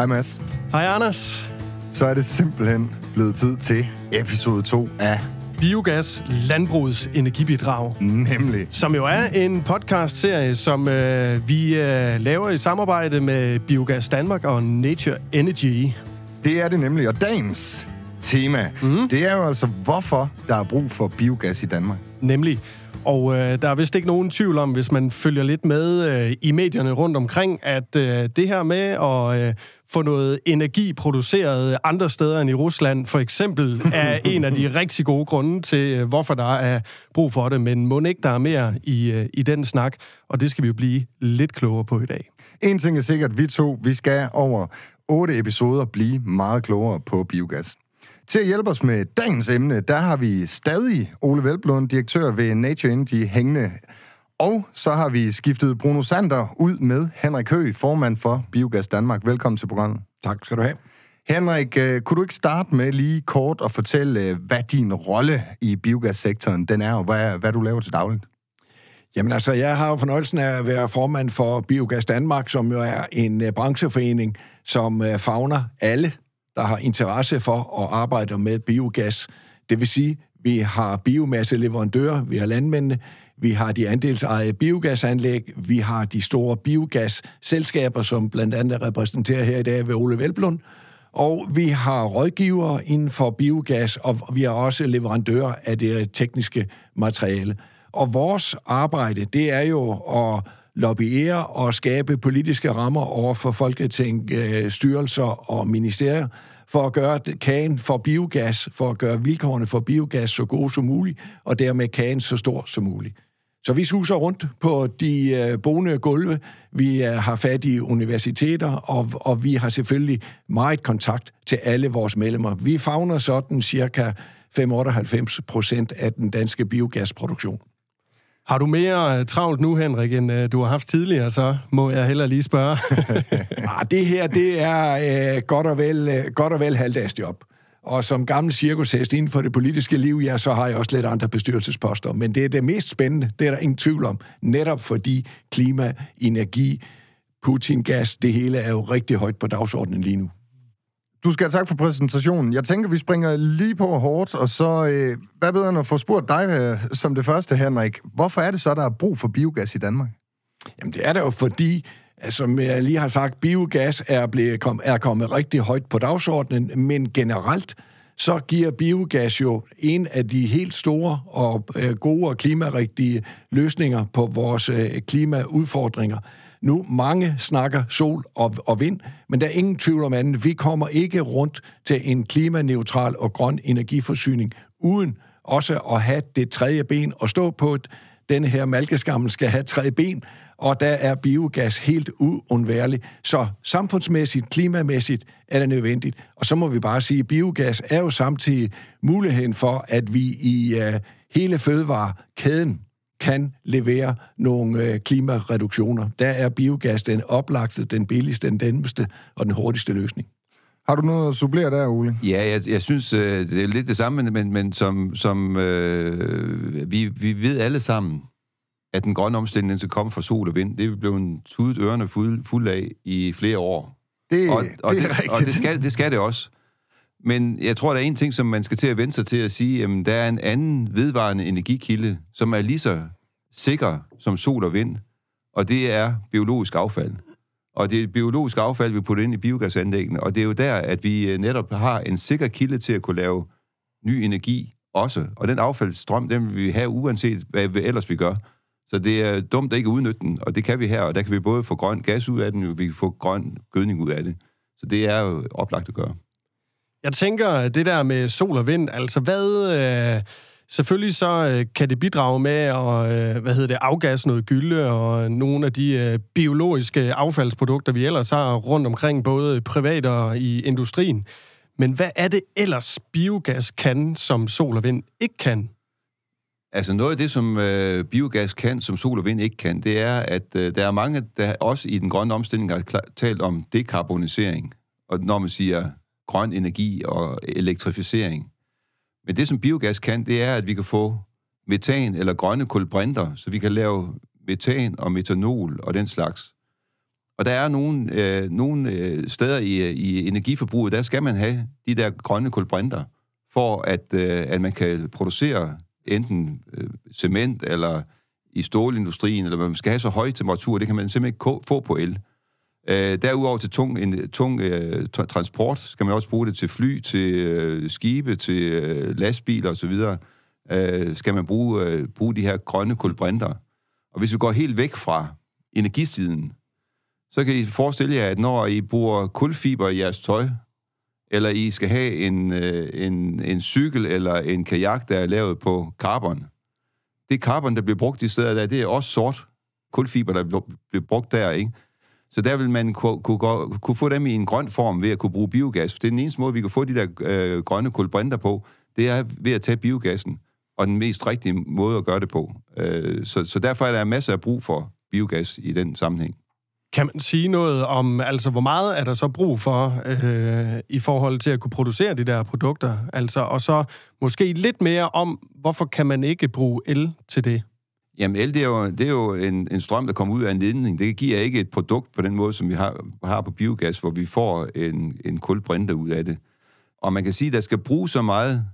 Hej Mads. Hej Anders. Så er det simpelthen blevet tid til episode 2 af Biogas Landbrugets Energibidrag. Nemlig. Som jo er en podcast-serie, som øh, vi øh, laver i samarbejde med Biogas Danmark og Nature Energy. Det er det nemlig. Og dagens tema, mm. det er jo altså, hvorfor der er brug for biogas i Danmark. Nemlig. Og øh, der er vist ikke nogen tvivl om, hvis man følger lidt med øh, i medierne rundt omkring, at øh, det her med at øh, få noget energi produceret andre steder end i Rusland, for eksempel, er en af de rigtig gode grunde til, øh, hvorfor der er brug for det. Men må ikke der er mere i, øh, i den snak, og det skal vi jo blive lidt klogere på i dag. En ting er sikkert, vi to, vi skal over otte episoder blive meget klogere på biogas. Til at hjælpe os med dagens emne, der har vi stadig Ole Velblom, direktør ved Nature Energy, hængende. Og så har vi skiftet Bruno Sander ud med Henrik Høgh, formand for Biogas Danmark. Velkommen til programmet. Tak skal du have. Henrik, øh, kunne du ikke starte med lige kort at fortælle, øh, hvad din rolle i biogassektoren den er, og hvad, hvad du laver til dagligt? Jamen altså, jeg har jo fornøjelsen af at være formand for Biogas Danmark, som jo er en uh, brancheforening, som fagner alle der har interesse for at arbejde med biogas. Det vil sige, vi har biomasseleverandører, vi har landmændene, vi har de andelsejede biogasanlæg, vi har de store biogasselskaber, som blandt andet repræsenterer her i dag ved Ole Velblund, og vi har rådgivere inden for biogas, og vi har også leverandører af det tekniske materiale. Og vores arbejde, det er jo at lobbyere og skabe politiske rammer over for Folketing, øh, styrelser og ministerier, for at gøre kagen for biogas, for at gøre vilkårene for biogas så gode som muligt, og dermed kagen så stor som muligt. Så vi suser rundt på de øh, boende gulve. Vi øh, har fat i universiteter, og, og vi har selvfølgelig meget kontakt til alle vores medlemmer. Vi fagner sådan cirka 95 procent af den danske biogasproduktion. Har du mere øh, travlt nu, Henrik, end øh, du har haft tidligere, så må jeg heller lige spørge. ah, det her, det er øh, godt, og vel, øh, godt og vel halvdagsjob. Og som gammel cirkushest inden for det politiske liv, ja, så har jeg også lidt andre bestyrelsesposter. Men det er det mest spændende, det er der ingen tvivl om. Netop fordi klima, energi, Putin-gas, det hele er jo rigtig højt på dagsordenen lige nu. Du skal have tak for præsentationen. Jeg tænker, vi springer lige på hårdt, og så, øh, hvad bedre end at få spurgt dig øh, som det første, Henrik. Hvorfor er det så, der er brug for biogas i Danmark? Jamen, det er det jo, fordi, som jeg lige har sagt, biogas er, blevet, kom, er kommet rigtig højt på dagsordenen, men generelt, så giver biogas jo en af de helt store og øh, gode og klimarigtige løsninger på vores øh, klimaudfordringer. Nu, mange snakker sol og, og vind, men der er ingen tvivl om andet. Vi kommer ikke rundt til en klimaneutral og grøn energiforsyning, uden også at have det tredje ben og stå på. Et, denne her malkeskammel skal have tre ben, og der er biogas helt uundværlig. Så samfundsmæssigt, klimamæssigt er det nødvendigt. Og så må vi bare sige, at biogas er jo samtidig muligheden for, at vi i uh, hele fødevarekæden kan levere nogle øh, klimareduktioner. Der er biogas den oplagte, den billigste, den nemmeste og den hurtigste løsning. Har du noget at supplere der, Ole? Ja, jeg, jeg synes, øh, det er lidt det samme, men, men som, som øh, vi, vi ved alle sammen, at den grønne omstilling skal komme fra sol og vind. Det er vi blevet tudet ørerne fuld, fuld af i flere år. Det, og, og det er det, rigtigt. Og det skal, det skal det også. Men jeg tror, der er en ting, som man skal til at vende sig til at sige, at der er en anden vedvarende energikilde, som er lige så sikker som sol og vind, og det er biologisk affald. Og det er biologisk affald, vi putter ind i biogasanlæggene, og det er jo der, at vi øh, netop har en sikker kilde til at kunne lave ny energi også. Og den affaldsstrøm, den vil vi have uanset, hvad vi ellers vi gør. Så det er dumt at ikke udnytte den, og det kan vi her, og der kan vi både få grøn gas ud af den, og vi kan få grøn gødning ud af det. Så det er jo oplagt at gøre. Jeg tænker, øh, det der med sol og vind, altså hvad... Øh Selvfølgelig så øh, kan det bidrage med at øh, hvad hedder det, afgasse noget gylde og nogle af de øh, biologiske affaldsprodukter, vi ellers har rundt omkring, både privat og i industrien. Men hvad er det ellers, biogas kan, som sol og vind ikke kan? Altså noget af det, som øh, biogas kan, som sol og vind ikke kan, det er, at øh, der er mange, der også i den grønne omstilling har talt om dekarbonisering. Og når man siger grøn energi og elektrificering, men det, som biogas kan, det er, at vi kan få metan eller grønne kulbrinter, så vi kan lave metan og metanol og den slags. Og der er nogle, øh, nogle øh, steder i, i energiforbruget, der skal man have de der grønne kulbrinter, for at, øh, at man kan producere enten øh, cement eller i stålindustrien, eller man skal have så høje temperatur, det kan man simpelthen ikke få på el. Øh, derudover til tung, en, tung øh, transport skal man også bruge det til fly, til øh, skibe, til øh, lastbiler osv. Øh, skal man bruge, øh, bruge de her grønne kulbrinter. Og hvis vi går helt væk fra energisiden, så kan I forestille jer, at når I bruger kulfiber i jeres tøj, eller I skal have en, øh, en, en cykel eller en kajak, der er lavet på carbon, det carbon, der bliver brugt i stedet der, det er også sort kulfiber, der bliver brugt der, ikke? Så der vil man kunne, kunne, kunne få dem i en grøn form ved at kunne bruge biogas. Det er den eneste måde, vi kan få de der øh, grønne kulbrinter på, det er ved at tage biogassen, og den mest rigtige måde at gøre det på. Øh, så, så derfor er der masser af brug for biogas i den sammenhæng. Kan man sige noget om, altså hvor meget er der så brug for øh, i forhold til at kunne producere de der produkter? Altså, og så måske lidt mere om, hvorfor kan man ikke bruge el til det? Jamen el, det er jo, det er jo en, en strøm, der kommer ud af en ledning. Det giver ikke et produkt på den måde, som vi har, har på biogas, hvor vi får en, en kulbrinter ud af det. Og man kan sige, at der skal bruge så meget,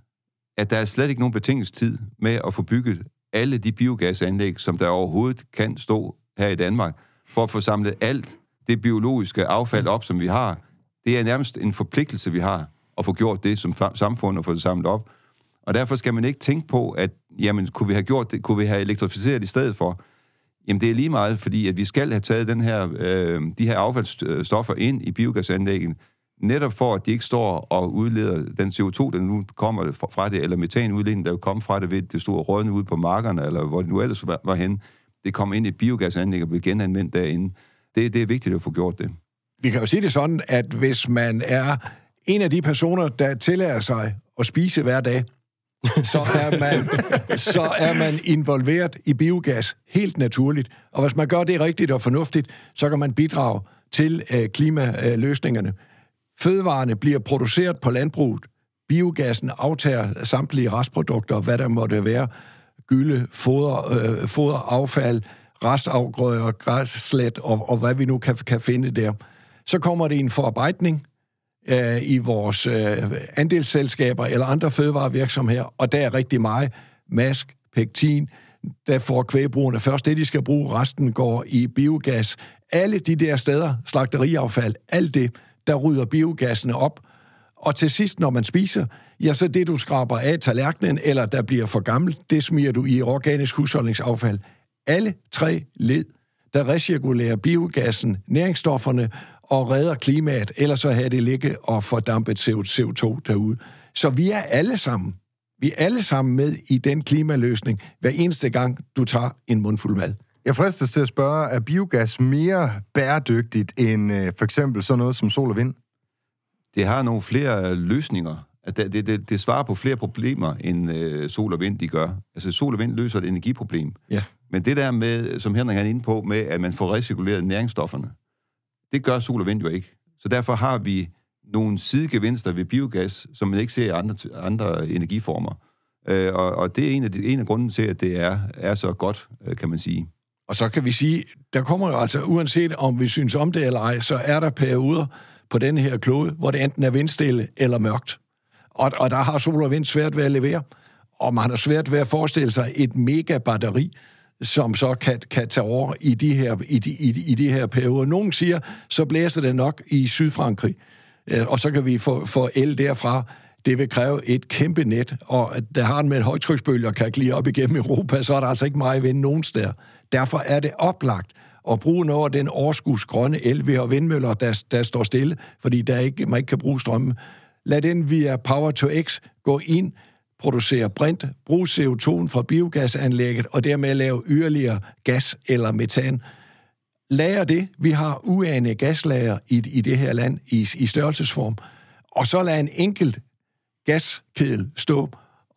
at der er slet ikke nogen betingelsestid med at få bygget alle de biogasanlæg, som der overhovedet kan stå her i Danmark, for at få samlet alt det biologiske affald op, som vi har. Det er nærmest en forpligtelse, vi har, at få gjort det som samfund og få det samlet op. Og derfor skal man ikke tænke på, at jamen, kunne vi have gjort det, kunne vi have elektrificeret i stedet for? Jamen, det er lige meget, fordi at vi skal have taget den her, øh, de her affaldsstoffer ind i biogasanlæggen, netop for, at de ikke står og udleder den CO2, der nu kommer fra det, eller metanudledning, der jo kommer fra det ved det store rådne ude på markerne, eller hvor det nu ellers var, var hen, det kommer ind i et biogasanlæg og bliver genanvendt derinde. Det, det er vigtigt at få gjort det. Vi kan jo sige det sådan, at hvis man er en af de personer, der tillader sig at spise hver dag, så er, man, så er man involveret i biogas helt naturligt. Og hvis man gør det rigtigt og fornuftigt, så kan man bidrage til øh, klimaløsningerne. Fødevarene bliver produceret på landbruget. Biogassen aftager samtlige restprodukter, hvad der måtte være. Gylde, foder, øh, foderaffald, restafgrøder, græsslet og, og hvad vi nu kan, kan finde der. Så kommer det i en forarbejdning, øh, i vores øh, andelsselskaber eller andre fødevarevirksomheder, og der er rigtig meget mask, pektin, der får kvægbrugerne først det, de skal bruge, resten går i biogas. Alle de der steder, slagteriaffald, alt det, der rydder biogassen op, og til sidst, når man spiser, ja, så det, du skraber af tallerkenen, eller der bliver for gammelt, det smider du i organisk husholdningsaffald. Alle tre led, der recirkulerer biogassen, næringsstofferne og redder klimaet, ellers så havde det ligge og fordampet CO2 derude. Så vi er alle sammen, vi er alle sammen med i den klimaløsning, hver eneste gang, du tager en mundfuld mad. Jeg fristes til at spørge, er biogas mere bæredygtigt end øh, for eksempel sådan noget som sol og vind? Det har nogle flere løsninger. Det, det, det, det svarer på flere problemer, end øh, sol og vind de gør. Altså sol og vind løser et energiproblem. Ja. Men det der med, som Henrik er inde på, med at man får recirkuleret næringsstofferne, det gør sol og vind jo ikke. Så derfor har vi nogle sidegevinster ved biogas, som man ikke ser i andre, andre energiformer. Øh, og, og det er en af, de, en af grunden til, at det er, er så godt, øh, kan man sige. Og så kan vi sige, der kommer jo altså, uanset om vi synes om det eller ej, så er der perioder på den her klode, hvor det enten er vindstille eller mørkt. Og, og der har sol og vind svært ved at levere. Og man har svært ved at forestille sig et mega batteri, som så kan, kan tage over i de, her, i, de, i, de, i de her perioder. Nogle siger, så blæser det nok i Sydfrankrig, øh, og så kan vi få, få el derfra. Det vil kræve et kæmpe net, og der har med et højtryksbølge og kan glide op igennem Europa, så er der altså ikke meget vind nogen steder. Derfor er det oplagt at bruge noget af den overskudsgrønne el. Vi har vindmøller, der, der står stille, fordi der ikke, man ikke kan bruge strømme. Lad den via Power to X gå ind producere brint, bruge CO2 fra biogasanlægget og dermed lave yderligere gas eller metan. Lager det. Vi har uanede gaslager i, i det her land i, i størrelsesform. Og så lad en enkelt gaskedel stå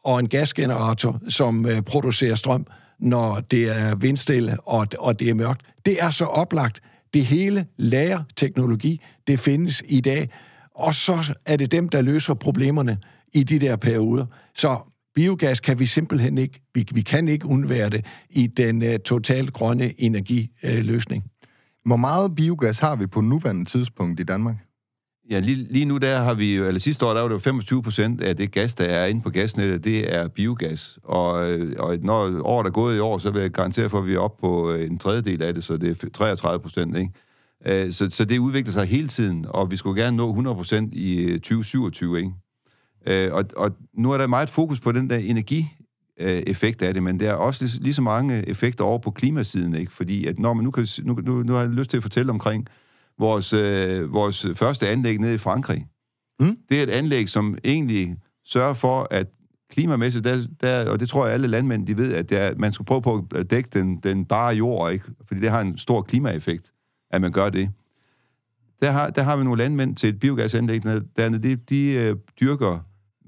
og en gasgenerator, som øh, producerer strøm, når det er vindstille og, og det er mørkt. Det er så oplagt. Det hele lagerteknologi, det findes i dag. Og så er det dem, der løser problemerne i de der perioder. Så biogas kan vi simpelthen ikke, vi, vi kan ikke undvære det i den uh, totalt grønne energiløsning. Uh, Hvor meget biogas har vi på nuværende tidspunkt i Danmark? Ja, lige, lige nu der har vi jo, eller sidste år, der var det jo 25 procent af det gas, der er inde på gasnettet, det er biogas. Og, øh, og når året er gået i år, så vil jeg garantere for, at vi er oppe på øh, en tredjedel af det, så det er 33 procent, ikke? Øh, så, så det udvikler sig hele tiden, og vi skulle gerne nå 100 procent i 2027, ikke? Og, og nu er der meget fokus på den der energi effekt af det, men der er også lige, så mange effekter over på klimasiden, ikke? Fordi at når man nu kan, nu, nu, nu har jeg lyst til at fortælle omkring, vores, øh, vores første anlæg nede i Frankrig. Mm. Det er et anlæg, som egentlig sørger for, at klimamæssigt, der, der, og det tror jeg alle landmænd, de ved, at er, man skal prøve på at dække den, den bare jord, ikke? fordi det har en stor klimaeffekt, at man gør det. Der har, der har vi nogle landmænd til et biogasanlæg dernede, de, de øh, dyrker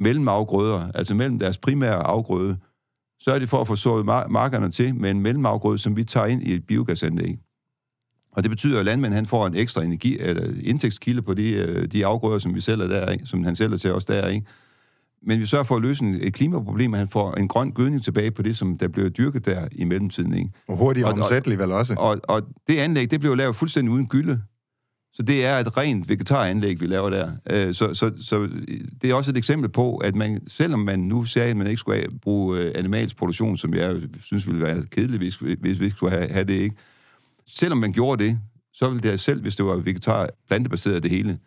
mellemafgrøder, altså mellem deres primære afgrøde, så er det for at få sået markerne til med en mellemafgrøde, som vi tager ind i et biogasanlæg. Og det betyder, at landmanden han får en ekstra energi, eller indtægtskilde på de, øh, de afgrøder, som vi sælger der, ikke? som han sælger til os der. Ikke? Men vi sørger for at løse et klimaproblem, at han får en grøn gødning tilbage på det, som der blev dyrket der i mellemtiden. Ikke? Og hurtigt omsættelig vel også. Og, og det anlæg, det blev lavet fuldstændig uden gylde. Så det er et rent vegetaranlæg, vi laver der. Øh, så, så, så det er også et eksempel på, at man, selvom man nu sagde, at man ikke skulle bruge øh, animalsk produktion, som jeg synes ville være kedeligt, hvis, hvis vi ikke skulle have, have det, ikke? selvom man gjorde det, så ville det selv, hvis det var vegetar, plantebaseret det hele,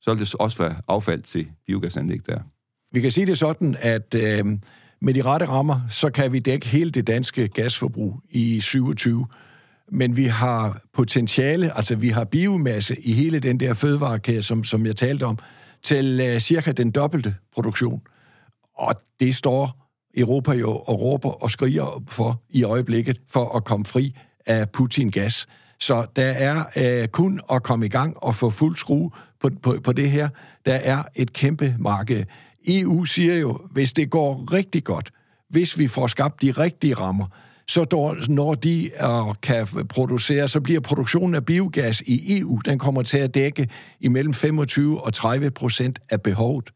så ville det også være affald til biogasanlæg der. Vi kan sige det sådan, at øh, med de rette rammer, så kan vi dække hele det danske gasforbrug i 27. Men vi har potentiale, altså vi har biomasse i hele den der fødevarekæde, som, som jeg talte om, til uh, cirka den dobbelte produktion. Og det står Europa jo og råber og skriger for i øjeblikket for at komme fri af Putin-gas. Så der er øh, kun at komme i gang og få fuld skrue på, på, på det her. Der er et kæmpe marked. EU siger jo, hvis det går rigtig godt, hvis vi får skabt de rigtige rammer, så når de uh, kan producere, så bliver produktionen af biogas i EU, den kommer til at dække imellem 25 og 30 procent af behovet.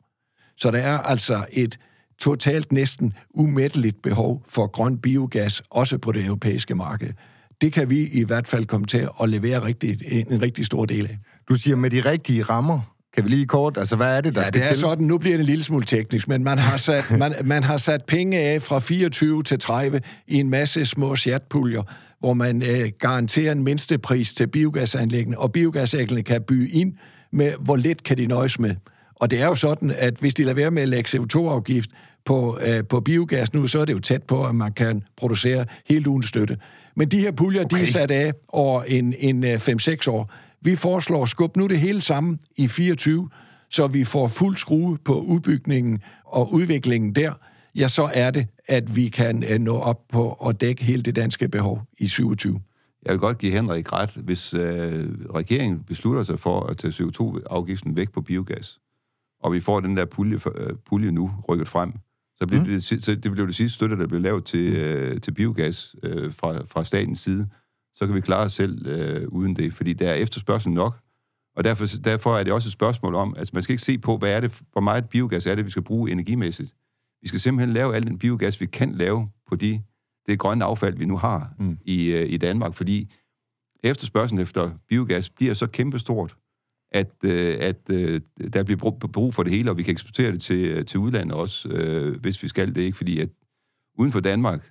Så der er altså et totalt næsten umætteligt behov for grøn biogas, også på det europæiske marked det kan vi i hvert fald komme til at levere rigtig, en, en rigtig stor del af. Du siger med de rigtige rammer. Kan vi lige kort, altså hvad er det, der ja, skal det er til? sådan, nu bliver det en lille smule teknisk, men man har, sat, man, man har sat penge af fra 24 til 30 i en masse små chatpuljer, hvor man øh, garanterer en mindstepris til biogasanlæggene, og biogasanlæggene kan byde ind med, hvor lidt kan de nøjes med. Og det er jo sådan, at hvis de lader være med at lægge CO2-afgift på, øh, på biogas nu, så er det jo tæt på, at man kan producere helt uden støtte. Men de her puljer, okay. de er sat af over en, en 5-6 øh, år. Vi foreslår at skubbe nu det hele sammen i 24, så vi får fuld skrue på udbygningen og udviklingen der. Ja, så er det, at vi kan øh, nå op på at dække hele det danske behov i 27. Jeg vil godt give Henrik ret, hvis øh, regeringen beslutter sig for at tage CO2-afgiften væk på biogas, og vi får den der pulje, øh, pulje nu rykket frem, så blev mm. det, så det blev det sidste støtte, der blev lavet til, mm. øh, til biogas øh, fra, fra statens side. Så kan vi klare os selv øh, uden det, fordi der er efterspørgsel nok. Og derfor, derfor er det også et spørgsmål om, at altså man skal ikke se på, hvad er det, hvor meget biogas er det, vi skal bruge energimæssigt. Vi skal simpelthen lave al den biogas, vi kan lave på de, det grønne affald, vi nu har mm. i, øh, i Danmark, fordi efterspørgselen efter biogas bliver så kæmpestort, at, øh, at øh, der bliver brug for det hele, og vi kan eksportere det til, til udlandet også, øh, hvis vi skal det ikke, fordi at uden for Danmark,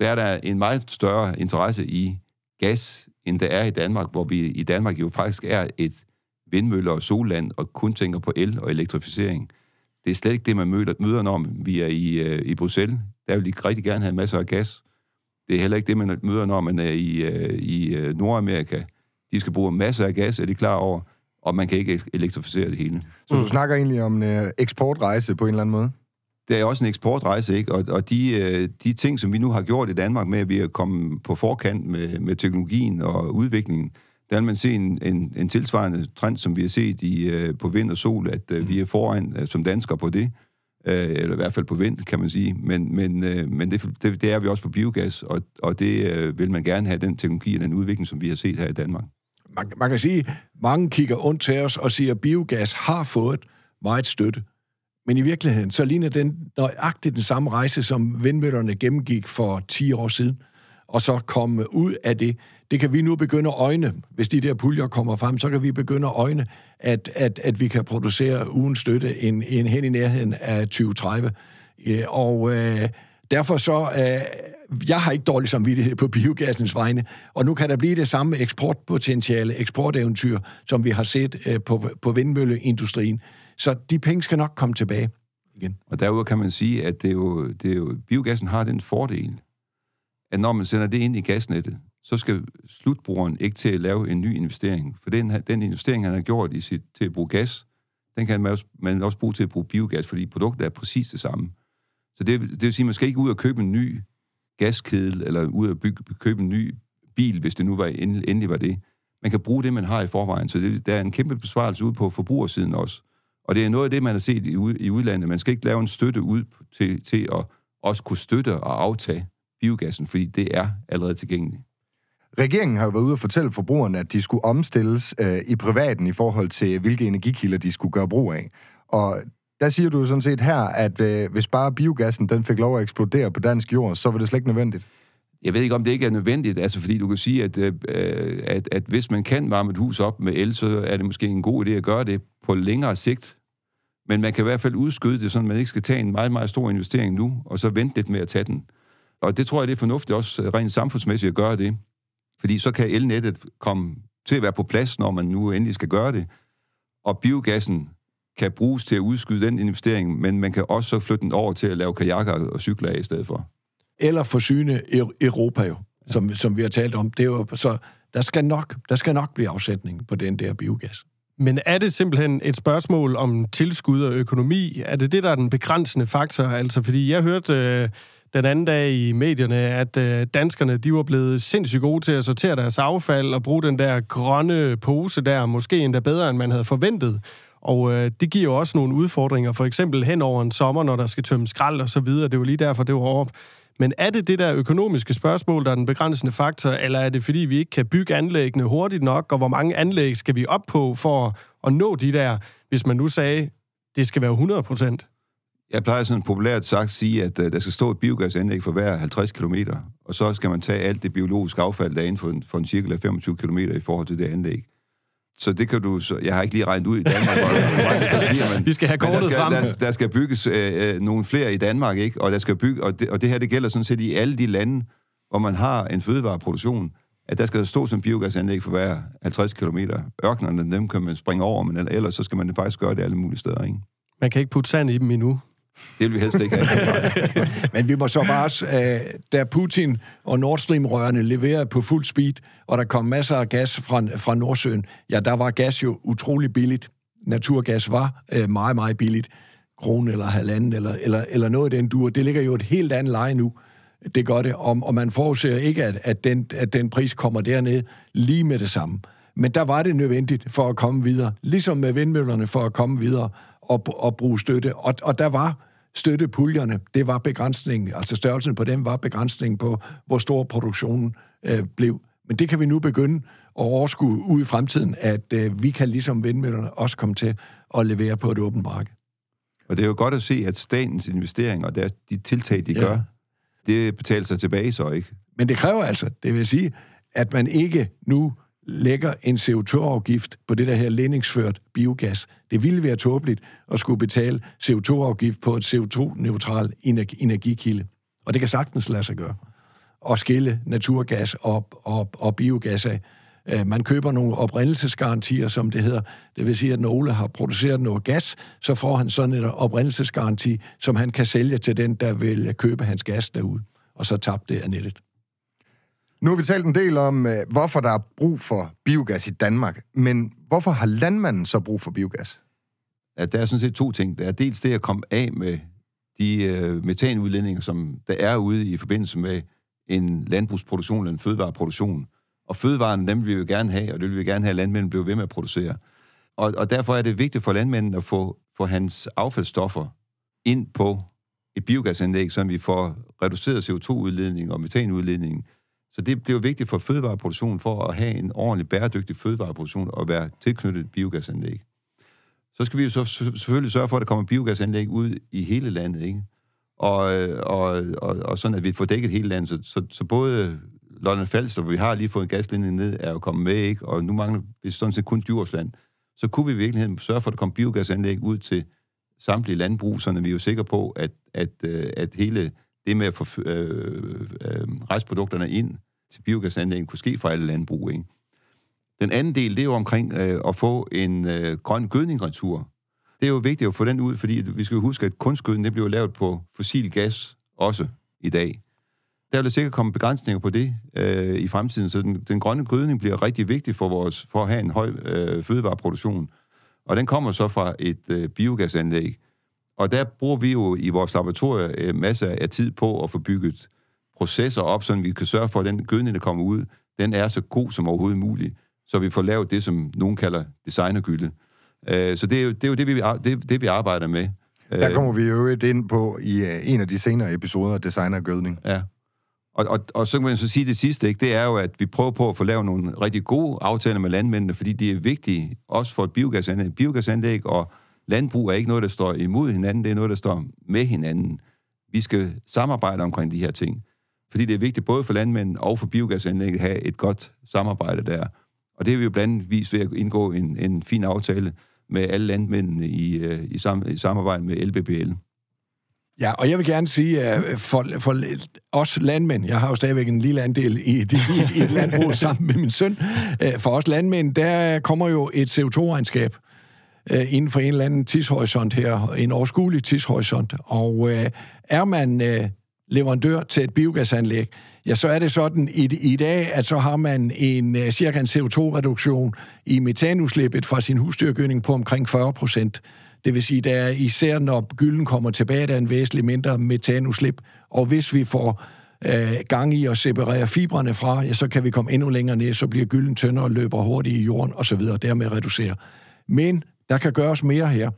der er der en meget større interesse i gas, end der er i Danmark, hvor vi i Danmark jo faktisk er et vindmøller og solland, og kun tænker på el og elektrificering. Det er slet ikke det, man møder, møder når vi er i, øh, i Bruxelles. Der vil de rigtig gerne have masser af gas. Det er heller ikke det, man møder, når man er i, øh, i øh, Nordamerika. De skal bruge masser af gas, er de klar over og man kan ikke elektrificere det hele. Så du snakker egentlig om en øh, eksportrejse på en eller anden måde? Det er også en eksportrejse, ikke? Og, og de, øh, de ting, som vi nu har gjort i Danmark med, at vi er kommet på forkant med, med teknologien og udviklingen, der vil man se en, en, en tilsvarende trend, som vi har set i, øh, på vind og sol, at mm. vi er foran som danskere på det. Eller i hvert fald på vind, kan man sige. Men, men, men det, det, det er vi også på biogas, og, og det vil man gerne have, den teknologi og den udvikling, som vi har set her i Danmark man, man kan sige, mange kigger ondt til os og siger, at biogas har fået meget støtte. Men i virkeligheden, så ligner den nøjagtigt den samme rejse, som vindmøllerne gennemgik for 10 år siden. og så komme ud af det. Det kan vi nu begynde at øjne. Hvis de der puljer kommer frem, så kan vi begynde at øjne, at, at, at vi kan producere uden støtte en, en hen i nærheden af 2030. Og øh, derfor så... Øh, jeg har ikke dårlig samvittighed på biogassens vegne, og nu kan der blive det samme eksportpotentiale, eksporteventyr, som vi har set øh, på, på vindmølleindustrien. Så de penge skal nok komme tilbage igen. Og derudover kan man sige, at det er jo, det er jo, biogassen har den fordel, at når man sender det ind i gasnettet, så skal slutbrugeren ikke til at lave en ny investering. For den, den investering, han har gjort i sit, til at bruge gas, den kan man også, man også bruge til at bruge biogas, fordi produktet er præcis det samme. Så det, det vil sige, at man skal ikke ud og købe en ny gaskedel, eller ud og bygge, købe en ny bil, hvis det nu var endelig var det. Man kan bruge det, man har i forvejen. Så det, der er en kæmpe besvarelse ud på forbrugersiden også. Og det er noget af det, man har set i, i udlandet. Man skal ikke lave en støtte ud til, til at også kunne støtte og aftage biogassen, fordi det er allerede tilgængeligt. Regeringen har jo været ude og fortælle forbrugerne, at de skulle omstilles øh, i privaten i forhold til, hvilke energikilder de skulle gøre brug af. Og der siger du sådan set her, at øh, hvis bare biogassen den fik lov at eksplodere på dansk jord, så var det slet ikke nødvendigt. Jeg ved ikke, om det ikke er nødvendigt, altså fordi du kan sige, at, øh, at, at hvis man kan varme et hus op med el, så er det måske en god idé at gøre det på længere sigt. Men man kan i hvert fald udskyde det, så man ikke skal tage en meget, meget stor investering nu, og så vente lidt med at tage den. Og det tror jeg, det er fornuftigt også øh, rent samfundsmæssigt at gøre det. Fordi så kan elnettet komme til at være på plads, når man nu endelig skal gøre det. Og biogassen kan bruges til at udskyde den investering, men man kan også så flytte den over til at lave kajakker og cykler af i stedet for. Eller forsyne Europa jo, som, som vi har talt om. Det er jo, så der skal, nok, der skal nok blive afsætning på den der biogas. Men er det simpelthen et spørgsmål om tilskud og økonomi? Er det det, der er den begrænsende faktor? Altså, fordi jeg hørte øh, den anden dag i medierne, at øh, danskerne de var blevet sindssygt gode til at sortere deres affald og bruge den der grønne pose der, måske endda bedre, end man havde forventet. Og øh, det giver jo også nogle udfordringer, for eksempel hen over en sommer, når der skal tømme skrald og så videre. Det var lige derfor, det var op. Men er det det der økonomiske spørgsmål, der er den begrænsende faktor, eller er det fordi, vi ikke kan bygge anlæggene hurtigt nok, og hvor mange anlæg skal vi op på for at nå de der, hvis man nu sagde, det skal være 100 procent? Jeg plejer sådan populært sagt at sige, at øh, der skal stå et biogasanlæg for hver 50 km, og så skal man tage alt det biologiske affald, der er inden for en, for en cirkel af 25 km i forhold til det anlæg. Så det kan du... Så, jeg har ikke lige regnet ud i Danmark, hvor det bliver, men, Vi skal have kortet der skal, frem. Der, der skal bygges øh, øh, nogle flere i Danmark, ikke? Og, der skal bygge, og, det, og det her, det gælder sådan set i alle de lande, hvor man har en fødevareproduktion, at der skal stå som biogasanlæg for hver 50 km. Ørkenerne, dem kan man springe over, men ellers så skal man faktisk gøre det alle mulige steder, ikke? Man kan ikke putte sand i dem endnu. Det vil vi helst ikke have. Men vi må så bare, øh, da Putin og Nord Stream-rørene leverede på fuld speed, og der kom masser af gas fra, fra Nordsøen, ja, der var gas jo utrolig billigt. Naturgas var øh, meget, meget billigt. Kron eller halvanden, eller, eller, eller noget af den dur. Det ligger jo et helt andet leje nu. Det gør det, og, og man forudser ikke, at, at, den, at den pris kommer derned lige med det samme. Men der var det nødvendigt for at komme videre. Ligesom med vindmøllerne for at komme videre og, og bruge støtte. Og, og der var støttepuljerne, det var begrænsningen, altså størrelsen på dem var begrænsningen på, hvor stor produktionen øh, blev. Men det kan vi nu begynde at overskue ud i fremtiden, at øh, vi kan ligesom vindmøllerne også komme til at levere på et åbent marked. Og det er jo godt at se, at statens investeringer og de tiltag, de ja. gør, det betaler sig tilbage så ikke. Men det kræver altså, det vil sige, at man ikke nu lægger en CO2-afgift på det der her ledningsført biogas. Det ville være tåbeligt at skulle betale CO2-afgift på et CO2-neutral energikilde. Og det kan sagtens lade sig gøre. Og skille naturgas og, og, og biogas af. Øh, man køber nogle oprindelsesgarantier, som det hedder. Det vil sige, at når Ole har produceret noget gas, så får han sådan en oprindelsesgaranti, som han kan sælge til den, der vil købe hans gas derude. Og så tabte det af nettet. Nu har vi talt en del om, øh, hvorfor der er brug for biogas i Danmark, men hvorfor har landmanden så brug for biogas? Ja, der er sådan set to ting. Der er dels det at komme af med de øh, metanudledninger, som der er ude i forbindelse med en landbrugsproduktion eller en fødevareproduktion. Og fødevaren, dem vil vi jo gerne have, og det vil vi gerne have, at landmændene bliver ved med at producere. Og, og derfor er det vigtigt for landmændene at få, få hans affaldsstoffer ind på et biogasanlæg, så vi får reduceret CO2-udledning og metanudledning, så det bliver vigtigt for fødevareproduktionen, for at have en ordentlig bæredygtig fødevareproduktion og være tilknyttet biogasanlæg. Så skal vi jo så selvfølgelig sørge for, at der kommer biogasanlæg ud i hele landet, ikke? Og, øh, og, og, og sådan, at vi får dækket hele landet, så, så, så både London Falster, hvor vi har lige fået en gaslinje ned, er jo kommet med, ikke? og nu mangler vi sådan set kun Djursland. Så kunne vi i virkeligheden sørge for, at der kom biogasanlæg ud til samtlige landbrug, så vi er jo sikre på, at, at, øh, at hele det med at få øh, øh, restprodukterne ind til biogasanlæggen kunne ske fra alle landbrug. Ikke? Den anden del, det er jo omkring øh, at få en øh, grøn gødningretur. Det er jo vigtigt at få den ud, fordi vi skal jo huske, at kunstgødning det bliver lavet på fossil gas også i dag. Der vil sikkert komme begrænsninger på det øh, i fremtiden, så den, den grønne gødning bliver rigtig vigtig for, vores, for at have en høj øh, fødevareproduktion. Og den kommer så fra et øh, biogasanlæg. Og der bruger vi jo i vores laboratorier øh, masser af tid på at få bygget processer op, så vi kan sørge for, at den gødning, der kommer ud, den er så god som overhovedet muligt, så vi får lavet det, som nogen kalder designergylde. Øh, så det er jo det, er jo det, vi, det, det, vi arbejder med. Der kommer vi jo ind på i øh, en af de senere episoder, designergødning. Ja. Og, og, og så kan man så sige det sidste, ikke? det er jo, at vi prøver på at få lavet nogle rigtig gode aftaler med landmændene, fordi det er vigtigt, også for et biogasanlæg. Biogasanlæg og landbrug er ikke noget, der står imod hinanden, det er noget, der står med hinanden. Vi skal samarbejde omkring de her ting, fordi det er vigtigt både for landmændene og for biogasanlægget at have et godt samarbejde der. Og det er vi jo blandt andet vist ved at indgå en, en fin aftale med alle landmændene i, øh, i, sam, i samarbejde med LBBL. Ja, og jeg vil gerne sige, at for, for os landmænd, jeg har jo stadigvæk en lille andel i et, i, et landbrug sammen med min søn, øh, for os landmænd, der kommer jo et CO2-regnskab øh, inden for en eller anden tidshorisont her, en overskuelig tidshorisont, og øh, er man øh, leverandør til et biogasanlæg, ja, så er det sådan i, i dag, at så har man en øh, cirka en CO2-reduktion i metanudslippet fra sin husdyrgødning på omkring 40 procent. Det vil sige, der er især når gylden kommer tilbage, der er en væsentlig mindre metanudslip. Og hvis vi får øh, gang i at separere fibrene fra, ja, så kan vi komme endnu længere ned, så bliver gylden tyndere og løber hurtigt i jorden osv., og dermed reducere. Men der kan gøres mere her.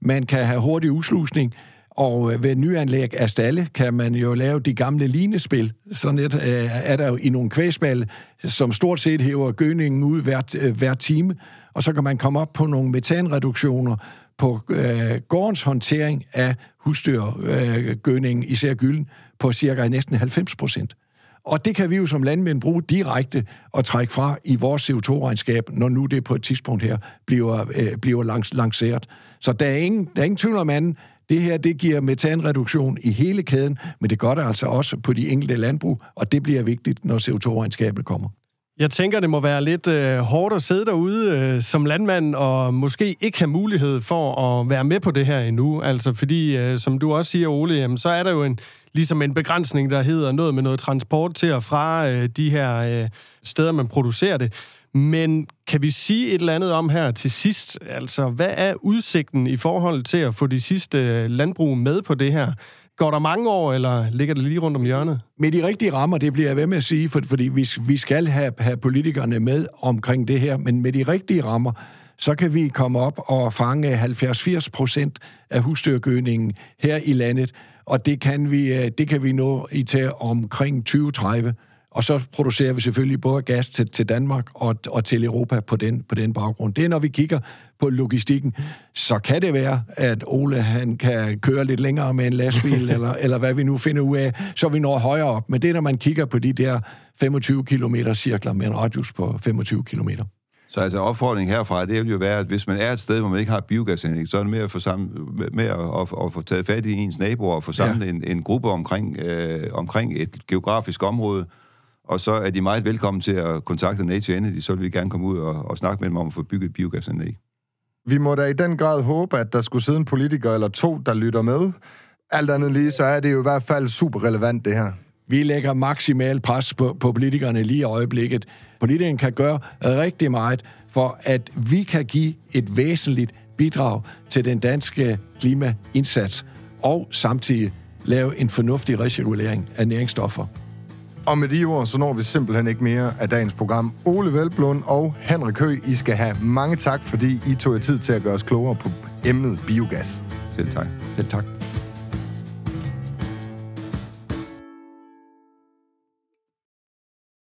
Man kan have hurtig udslusning, og øh, ved nyanlæg af stalle kan man jo lave de gamle linespil. Sådan et, øh, er der jo i nogle kvæsballe, som stort set hæver gødningen ud hvert, øh, hver time, og så kan man komme op på nogle metanreduktioner, på øh, gårdens håndtering af husdyrgødningen, øh, især gylden, på cirka næsten 90 procent. Og det kan vi jo som landmænd bruge direkte og trække fra i vores CO2-regnskab, når nu det på et tidspunkt her bliver, øh, bliver langs, lanceret. Så der er ingen, der er ingen tvivl om anden. Det her, det giver metanreduktion i hele kæden, men det gør det altså også på de enkelte landbrug, og det bliver vigtigt, når CO2-regnskabet kommer. Jeg tænker, det må være lidt øh, hårdt at sidde derude øh, som landmand og måske ikke have mulighed for at være med på det her endnu. Altså fordi, øh, som du også siger, Ole, jamen, så er der jo en, ligesom en begrænsning, der hedder noget med noget transport til og fra øh, de her øh, steder, man producerer det. Men kan vi sige et eller andet om her til sidst? Altså, hvad er udsigten i forhold til at få de sidste øh, landbrug med på det her? Går der mange år, eller ligger det lige rundt om hjørnet? Med de rigtige rammer, det bliver jeg ved med at sige, for, fordi vi, vi skal have, have politikerne med omkring det her, men med de rigtige rammer, så kan vi komme op og fange 70-80 procent af husdyrgødningen her i landet, og det kan vi, øh, det kan vi nå i til omkring 2030. Og så producerer vi selvfølgelig både gas til, til Danmark og, og til Europa på den, på den baggrund. Det er, når vi kigger på logistikken, så kan det være, at Ole han kan køre lidt længere med en lastbil, eller, eller hvad vi nu finder ud af, så vi når højere op. Men det er, når man kigger på de der 25 km cirkler med en radius på 25 km. Så altså opfordringen herfra, det vil jo være, at hvis man er et sted, hvor man ikke har biogasanlæg, så er det med at få, sammen, med at, at, at få taget fat i ens naboer og få samlet ja. en, en gruppe omkring, øh, omkring et geografisk område, og så er de meget velkommen til at kontakte Nature Energy, så vil vi gerne komme ud og, og snakke med dem om at få bygget et biogasanlæg. Vi må da i den grad håbe, at der skulle sidde en politiker eller to, der lytter med. Alt andet lige, så er det jo i hvert fald super relevant, det her. Vi lægger maksimal pres på, på politikerne lige i øjeblikket. Politikerne kan gøre rigtig meget for, at vi kan give et væsentligt bidrag til den danske klimaindsats, og samtidig lave en fornuftig recirkulering af næringsstoffer. Og med de ord, så når vi simpelthen ikke mere af dagens program. Ole Velblund og Henrik Høgh, I skal have mange tak, fordi I tog jer tid til at gøre os klogere på emnet biogas. Selv tak. Selv tak.